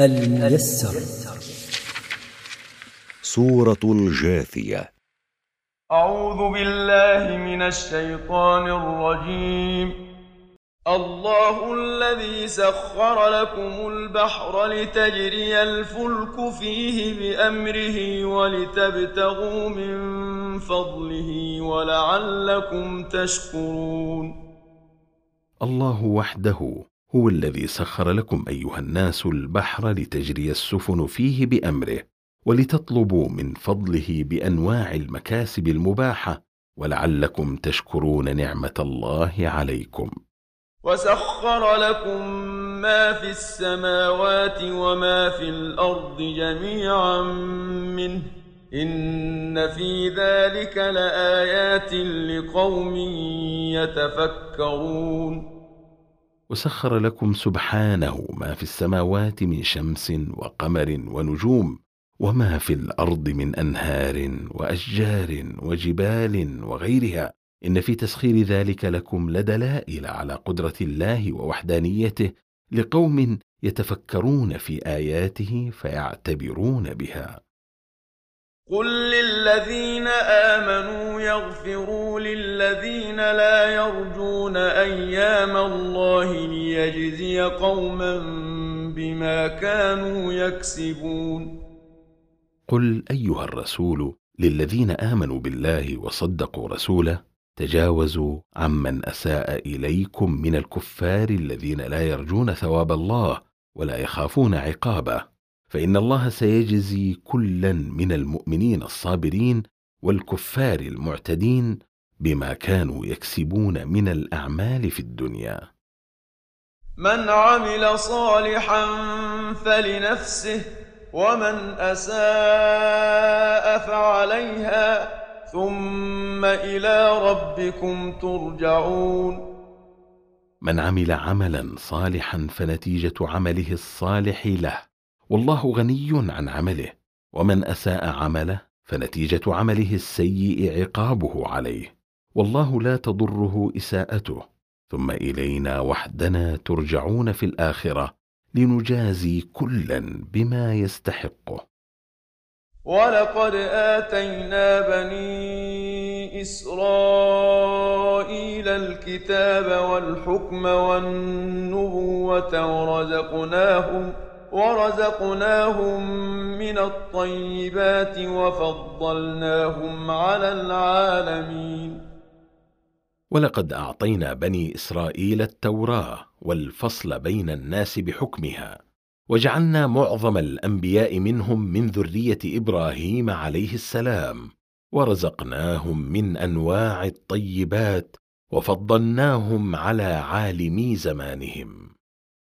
الميسر. سورة الجاثية. أعوذ بالله من الشيطان الرجيم. الله الذي سخر لكم البحر لتجري الفلك فيه بأمره ولتبتغوا من فضله ولعلكم تشكرون. الله وحده هو الذي سخر لكم أيها الناس البحر لتجري السفن فيه بأمره ولتطلبوا من فضله بأنواع المكاسب المباحة ولعلكم تشكرون نعمة الله عليكم. وسخر لكم ما في السماوات وما في الأرض جميعا منه إن في ذلك لآيات لقوم يتفكرون. وسخر لكم سبحانه ما في السماوات من شمس وقمر ونجوم وما في الأرض من أنهار وأشجار وجبال وغيرها. إن في تسخير ذلك لكم لدلائل على قدرة الله ووحدانيته لقوم يتفكرون في آياته فيعتبرون بها. قل للذين آمنوا يغفروا للذين لا يرجون أيام الله ليجزي قوما بما كانوا يكسبون قل ايها الرسول للذين امنوا بالله وصدقوا رسوله تجاوزوا عمن اساء اليكم من الكفار الذين لا يرجون ثواب الله ولا يخافون عقابه فإن الله سيجزي كلا من المؤمنين الصابرين والكفار المعتدين بما كانوا يكسبون من الأعمال في الدنيا. من عمل صالحا فلنفسه ومن أساء فعليها ثم إلى ربكم ترجعون. من عمل عملا صالحا فنتيجة عمله الصالح له. والله غني عن عمله ومن أساء عمله فنتيجة عمله السيء عقابه عليه. والله لا تضره إساءته. ثم إلينا وحدنا ترجعون في الآخرة لنجازي كلا بما يستحقه. ولقد آتينا بني إسرائيل الكتاب والحكم والنبوة ورزقناهم ورزقناهم من الطيبات وفضلناهم على العالمين. ولقد اعطينا بني اسرائيل التوراه والفصل بين الناس بحكمها وجعلنا معظم الانبياء منهم من ذريه إبراهيم عليه السلام ورزقناهم من انواع الطيبات وفضلناهم على عالمي زمانهم.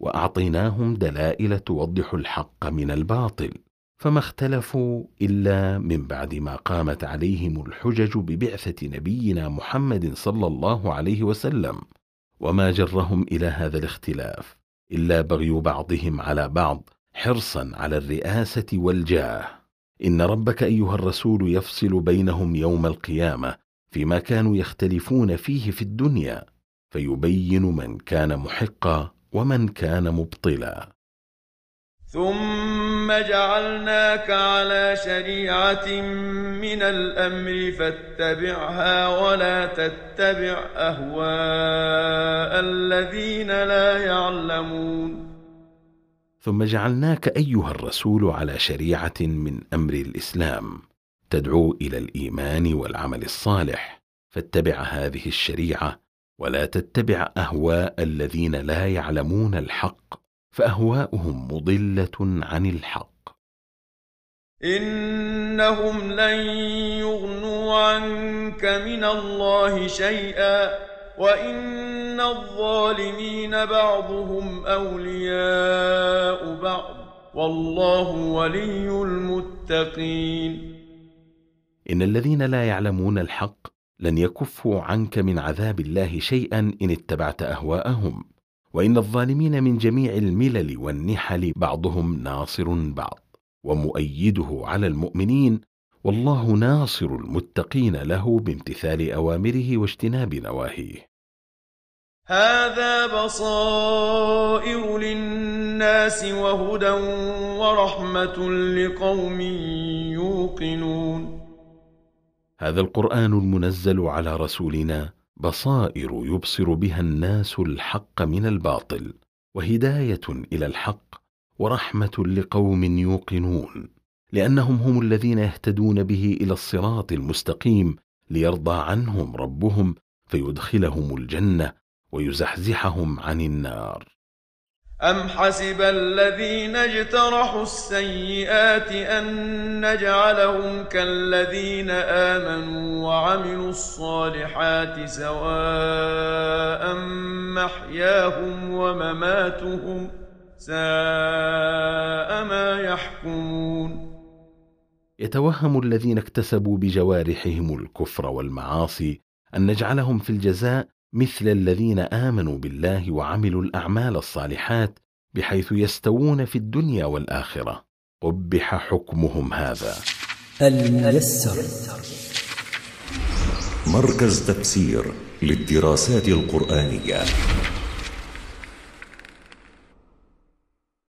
وأعطيناهم دلائل توضح الحق من الباطل. فما اختلفوا إلا من بعد ما قامت عليهم الحجج ببعثة نبينا محمد صلى الله عليه وسلم. وما جرهم إلى هذا الاختلاف إلا بغي بعضهم على بعض حرصا على الرئاسة والجاه. إن ربك أيها الرسول يفصل بينهم يوم القيامة فيما كانوا يختلفون فيه في الدنيا فيبين من كان محقا ومن كان مبطلا. ثم جعلناك على شريعة من الأمر فاتبعها ولا تتبع أهواء الذين لا يعلمون. ثم جعلناك أيها الرسول على شريعة من أمر الإسلام. تدعو إلى الإيمان والعمل الصالح. فاتبع هذه الشريعة ولا تتبع أهواء الذين لا يعلمون الحق فأهواؤهم مضلة عن الحق. إنهم لن يغنوا عنك من الله شيئا وإن الظالمين بعضهم أولياء بعض والله ولي المتقين. إن الذين لا يعلمون الحق لن يكفوا عنك من عذاب الله شيئا إن اتبعت أهواءهم. وإن الظالمين من جميع الملل والنحل بعضهم ناصر بعض ومؤيده على المؤمنين والله ناصر المتقين له بامتثال أوامره واجتناب نواهيه. هذا بصائر للناس وهدى ورحمة لقوم يوقنون. هذا القرآن المنزل على رسولنا بصائر يبصر بها الناس الحق من الباطل وهداية إلى الحق ورحمة لقوم يوقنون لأنهم هم الذين يهتدون به إلى الصراط المستقيم ليرضى عنهم ربهم فيدخلهم الجنة ويزحزحهم عن النار. أم حسب الذين اجترحوا السيئات أن نجعلهم كالذين آمنوا وعملوا الصالحات سواء محياهم ومماتهم ساء ما يحكمون يتوهم الذين اكتسبوا بجوارحهم الكفر والمعاصي أن نجعلهم في الجزاء مثل الذين آمنوا بالله وعملوا الأعمال الصالحات بحيث يستوون في الدنيا والآخرة. قبح حكمهم هذا. الميسر. مركز تفسير للدراسات القرآنية.